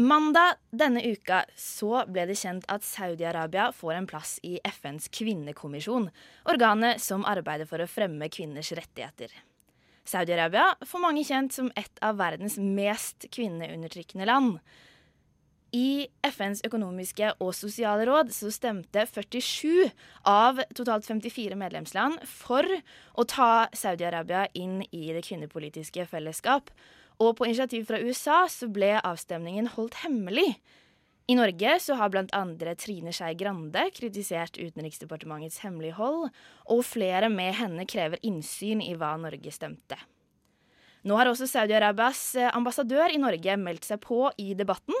Mandag denne uka så ble det kjent at Saudi-Arabia får en plass i FNs kvinnekommisjon, organet som arbeider for å fremme kvinners rettigheter. Saudi-Arabia får mange kjent som et av verdens mest kvinneundertrykkende land. I FNs økonomiske og sosiale råd så stemte 47 av totalt 54 medlemsland for å ta Saudi-Arabia inn i det kvinnepolitiske fellesskap. Og på initiativ fra USA så ble avstemningen holdt hemmelig. I Norge så har bl.a. Trine Skei Grande kritisert Utenriksdepartementets hemmelighold, og flere med henne krever innsyn i hva Norge stemte. Nå har også Saudi-Arabias eh, ambassadør i Norge meldt seg på i debatten.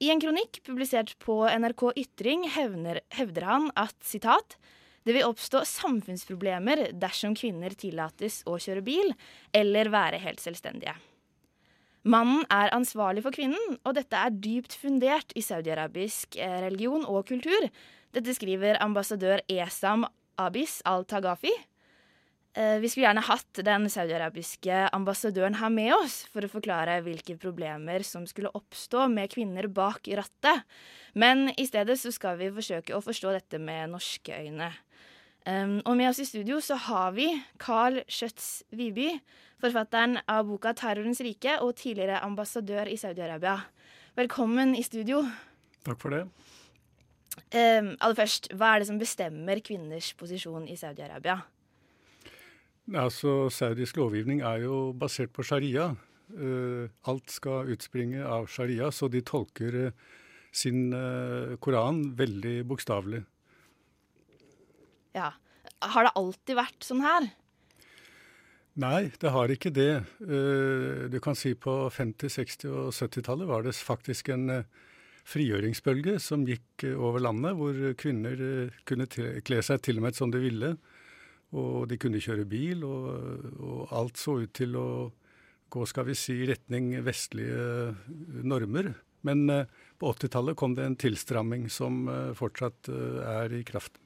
I en kronikk publisert på NRK Ytring hevner, hevder han at citat, det vil oppstå samfunnsproblemer dersom kvinner tillates å kjøre bil eller være helt selvstendige. Mannen er ansvarlig for kvinnen, og dette er dypt fundert i saudi-arabisk eh, religion og kultur. Dette skriver ambassadør Esam Abis al-Tagafi. Eh, vi skulle gjerne hatt den saudi-arabiske ambassadøren her med oss for å forklare hvilke problemer som skulle oppstå med kvinner bak rattet. Men i stedet så skal vi forsøke å forstå dette med norske øyne. Um, og med oss i studio så har vi Carl Schjøtz Viby, forfatteren av boka 'Terrorens rike' og tidligere ambassadør i Saudi-Arabia. Velkommen i studio. Takk for det. Um, aller først, hva er det som bestemmer kvinners posisjon i Saudi-Arabia? Altså, Saudisk lovgivning er jo basert på sharia. Uh, alt skal utspringe av sharia, så de tolker uh, sin uh, koran veldig bokstavelig. Ja. Har det alltid vært sånn her? Nei, det har ikke det. Eh, du kan si på 50-, 60- og 70-tallet var det faktisk en eh, frigjøringsbølge som gikk eh, over landet, hvor kvinner kunne kle seg til og med som de ville. Og de kunne kjøre bil, og, og alt så ut til å gå skal vi si, retning vestlige normer. Men på 80-tallet kom det en tilstramming som fortsatt er i kraft.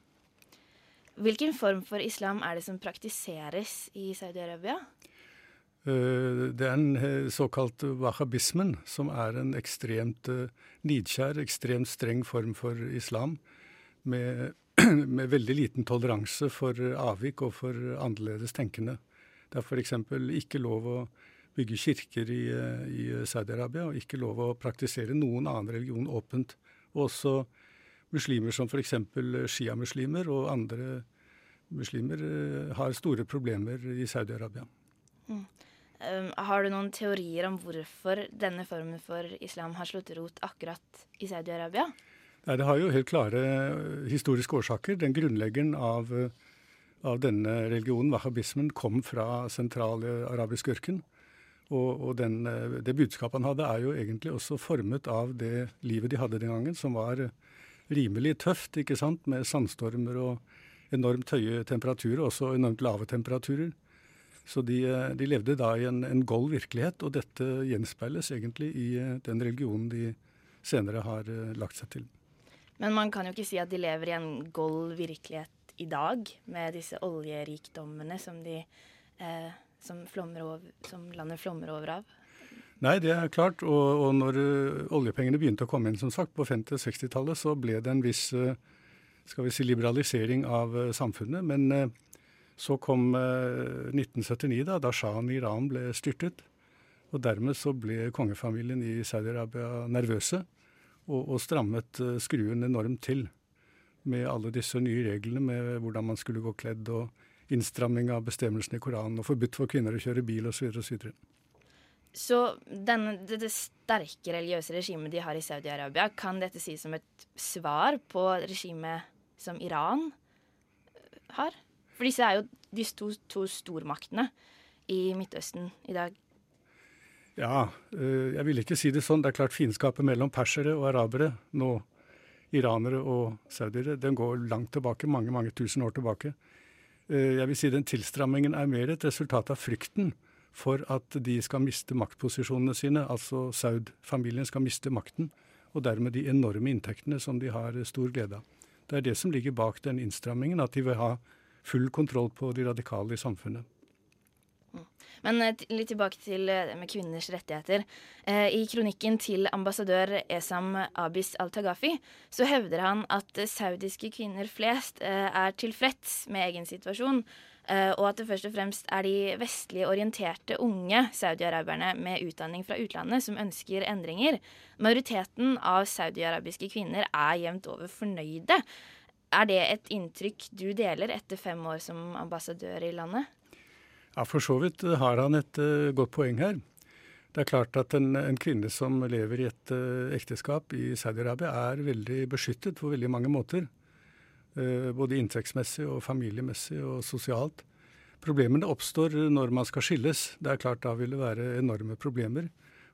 Hvilken form for islam er det som praktiseres i Saudi-Arabia? Eh, det er en eh, såkalt wahhabismen, som er en ekstremt eh, nidkjær, ekstremt streng form for islam. Med, med veldig liten toleranse for avvik og for annerledes tenkende. Det er f.eks. ikke lov å bygge kirker i, i Saudi-Arabia, og ikke lov å praktisere noen annen religion åpent. Og også muslimer som f.eks. sjiamuslimer og andre muslimer eh, har store problemer i Saudi-Arabia. Mm. Um, har du noen teorier om hvorfor denne formen for islam har slått rot akkurat i Saudi-Arabia? Nei, Det har jo helt klare eh, historiske årsaker. Den grunnleggeren av, eh, av denne religionen, wahhabismen, kom fra sentrale arabisk ørken. Og, og den, det budskapet han hadde, er jo egentlig også formet av det livet de hadde den gangen, som var rimelig tøft, ikke sant, med sandstormer og enormt høye temperaturer, også enormt lave temperaturer. Så de, de levde da i en, en gold virkelighet, og dette gjenspeiles egentlig i eh, den religionen de senere har uh, lagt seg til. Men man kan jo ikke si at de lever i en gold virkelighet i dag, med disse oljerikdommene som, de, eh, som, over, som landet flommer over av? Nei, det er klart. Og, og når uh, oljepengene begynte å komme inn, som sagt, på 50- og 60-tallet, så ble det en viss uh, skal vi si, liberalisering av uh, samfunnet. Men så kom 1979, da, da sjahen i Iran ble styrtet. Og dermed så ble kongefamilien i Saudi-Arabia nervøse og, og strammet skruen enormt til. Med alle disse nye reglene med hvordan man skulle gå kledd, og innstramming av bestemmelsene i Koranen, og forbudt for kvinner å kjøre bil osv. osv. Så denne, det sterke religiøse regimet de har i Saudi-Arabia, kan dette sies som et svar på regimet som Iran øh, har? For disse er jo de to, to stormaktene i Midtøsten i dag. Ja, øh, jeg vil ikke si det sånn. Det er klart fiendskapet mellom persere og arabere nå, iranere og saudiere, den går langt tilbake, mange, mange tusen år tilbake. Øh, jeg vil si den tilstrammingen er mer et resultat av frykten for at de skal miste maktposisjonene sine, altså Saud-familien skal miste makten, og dermed de enorme inntektene som de har stor glede av. Det er det som ligger bak den innstrammingen, at de vil ha full kontroll på de radikale i samfunnet. Men eh, litt tilbake til det med kvinners rettigheter. Eh, I kronikken til ambassadør Esam Abis al-Tagafi så hevder han at saudiske kvinner flest eh, er tilfreds med egen situasjon. Og at det først og fremst er de vestlig orienterte unge saudi-araberne med utdanning fra utlandet som ønsker endringer. Majoriteten av saudi-arabiske kvinner er jevnt over fornøyde. Er det et inntrykk du deler etter fem år som ambassadør i landet? Ja, For så vidt har han et uh, godt poeng her. Det er klart at en, en kvinne som lever i et uh, ekteskap i Saudi-Arabia, er veldig beskyttet på veldig mange måter. Uh, både inntektsmessig og familiemessig og sosialt. Problemene oppstår når man skal skilles. Det er klart Da vil det være enorme problemer.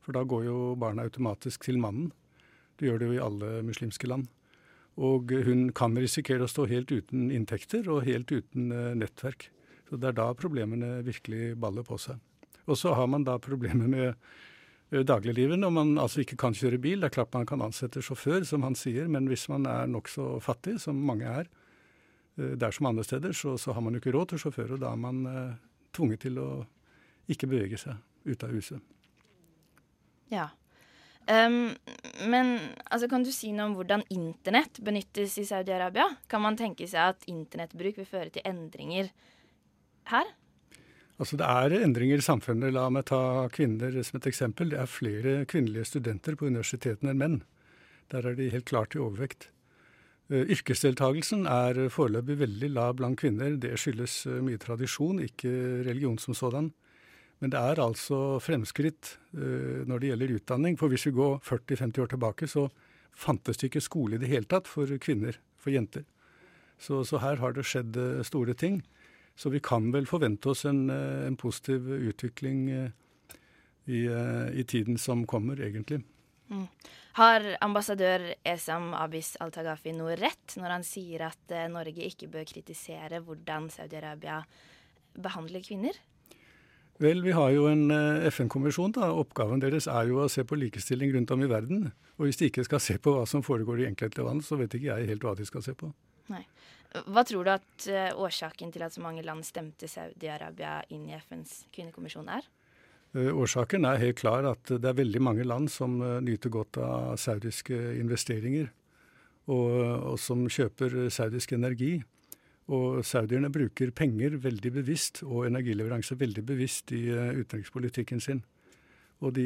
For da går jo barna automatisk til mannen. Det gjør det jo i alle muslimske land. Og hun kan risikere å stå helt uten inntekter og helt uten nettverk. Så Det er da problemene virkelig baller på seg. Og så har man da problemer med eh, dagliglivet når man altså ikke kan kjøre bil. Det er klart man kan ansette sjåfør, som han sier, men hvis man er nokså fattig, som mange er, eh, der som andre steder, så, så, har man jo ikke råd til sjåfør. Og da er man eh, tvunget til å ikke bevege seg ut av huset. Ja. Um, men altså, kan du si noe om hvordan internett benyttes i Saudi-Arabia? Kan man tenke seg at internettbruk vil føre til endringer her? Altså Det er endringer i samfunnet. La meg ta kvinner som et eksempel. Det er flere kvinnelige studenter på universitetene enn menn. Der er de helt klart i overvekt. Eh, yrkesdeltagelsen er foreløpig veldig lav blant kvinner. Det skyldes eh, mye tradisjon, ikke religion som sådan. Men det er altså fremskritt eh, når det gjelder utdanning. For hvis vi går 40-50 år tilbake, så fantes det ikke skole i det hele tatt for kvinner, for jenter. Så, så her har det skjedd store ting. Så vi kan vel forvente oss en, eh, en positiv utvikling eh, i, eh, i, tiden som kommer, egentlig. Mm. Har ambassadør Esam Abis al-Tagafi noe rett når han sier at Norge ikke bør kritisere hvordan Saudi-Arabia behandler kvinner? Vel, vi har jo en FN-kommisjon. da. Oppgaven deres er jo å se på likestilling rundt om i verden. Og hvis de ikke skal se på hva som foregår i enkelte land, så vet ikke jeg helt hva de skal se på. Nei. Hva tror du at uh, årsaken til at så mange land stemte Saudi-Arabia inn i FNs kvinnekommisjon er? Uh, årsaken er helt klar at det er veldig mange land som uh, nyter godt av saudiske investeringer, og, og, som kjøper saudisk energi. Og saudierne bruker penger veldig bevisst, og energileveranse veldig bevisst i utenrikspolitikken sin. Og de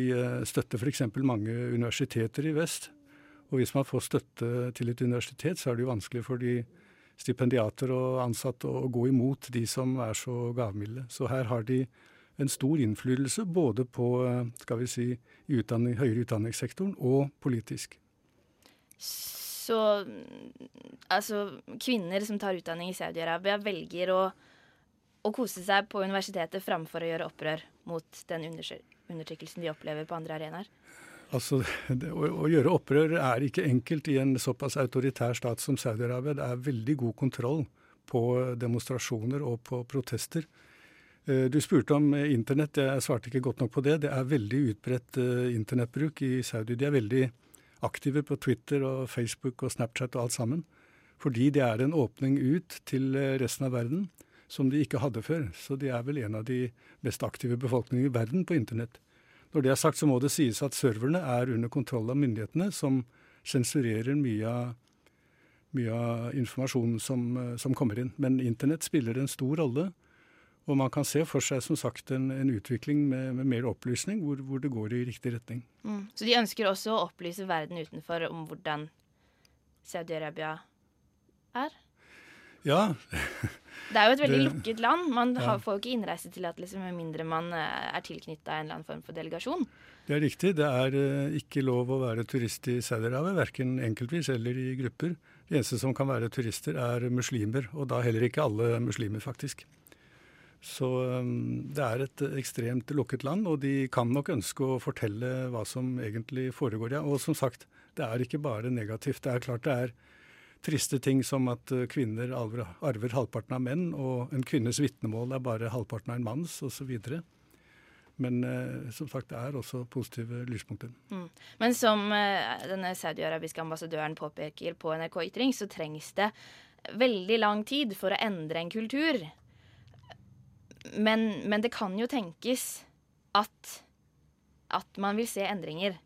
støtter f.eks. mange universiteter i vest. Og hvis man får støtte til et universitet, så er det jo vanskelig for de stipendiater og ansatte å gå imot de som er så gavmilde. Så her har de en stor innflytelse både på skal vi si, utdanning, høyere utdanningssektoren og politisk. Så altså kvinner som tar utdanning i Saudi-Arabia, velger å, å, kose seg på universitetet framfor å gjøre opprør mot den undertrykkelsen de opplever på andre arenaer? Altså, det, å, å, gjøre opprør er ikke enkelt i en såpass autoritær stat som Saudi-Arabia. Det er veldig god kontroll på demonstrasjoner og på protester. Eh, du spurte om internett. Jeg svarte ikke godt nok på det. Det er veldig utbredt uh, internettbruk i Saudi. De er veldig aktive på Twitter og Facebook og Snapchat og alt sammen. Fordi det er en åpning ut til eh, resten av verden som de ikke hadde før. Så de er vel en av de mest aktive befolkningene i verden på internett. Når det er sagt, så må det sies at serverne er under kontroll av myndighetene, som sensurerer mye av, mye av informasjonen som, eh, som, kommer inn. Men internett spiller en stor rolle. Og man kan se for seg som sagt en, en utvikling med, med, mer opplysning, hvor, hvor, det går i riktig retning. Mm. Så de ønsker også å opplyse verden utenfor om hvordan Saudi-Arabia er? Ja. det er jo et veldig det, lukket land. Man ja. får jo ikke innreisetillatelse med mindre man eh, er tilknytta en eller annen form for delegasjon. Det er riktig. Det er uh, ikke lov å være turist i Saudi-Arabia, verken enkeltvis eller i grupper. De eneste som kan være turister, er muslimer, og da heller ikke alle muslimer, faktisk. Så um, det er et ekstremt lukket land, og de kan nok ønske å fortelle hva som egentlig foregår. Ja. Og som sagt, det er ikke bare negativt. Det er klart det er triste ting som at eh, kvinner arver halvparten av menn, og en kvinnes vitnemål er bare halvparten av en manns, osv. Men eh, som sagt, det er også positive lyspunkter. Mm. Men som eh, denne saudi-arabiske ambassadøren påpeker på NRK Ytring, så trengs det veldig lang tid for å endre en kultur. men, men, det kan jo tenkes at, at man vil se endringer.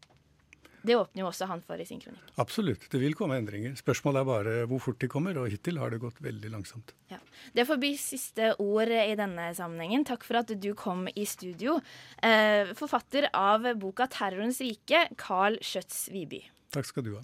Det åpner jo også han for i sin kronikk. Absolutt, det vil komme endringer. Spørsmålet er bare hvor fort de kommer, og hittil har det gått veldig langsomt. Ja. Det får bli siste ord i denne sammenhengen. Takk for at du kom i studio. Eh, forfatter av boka 'Terrorens rike', Carl Schjøtz Viby. Takk skal du ha.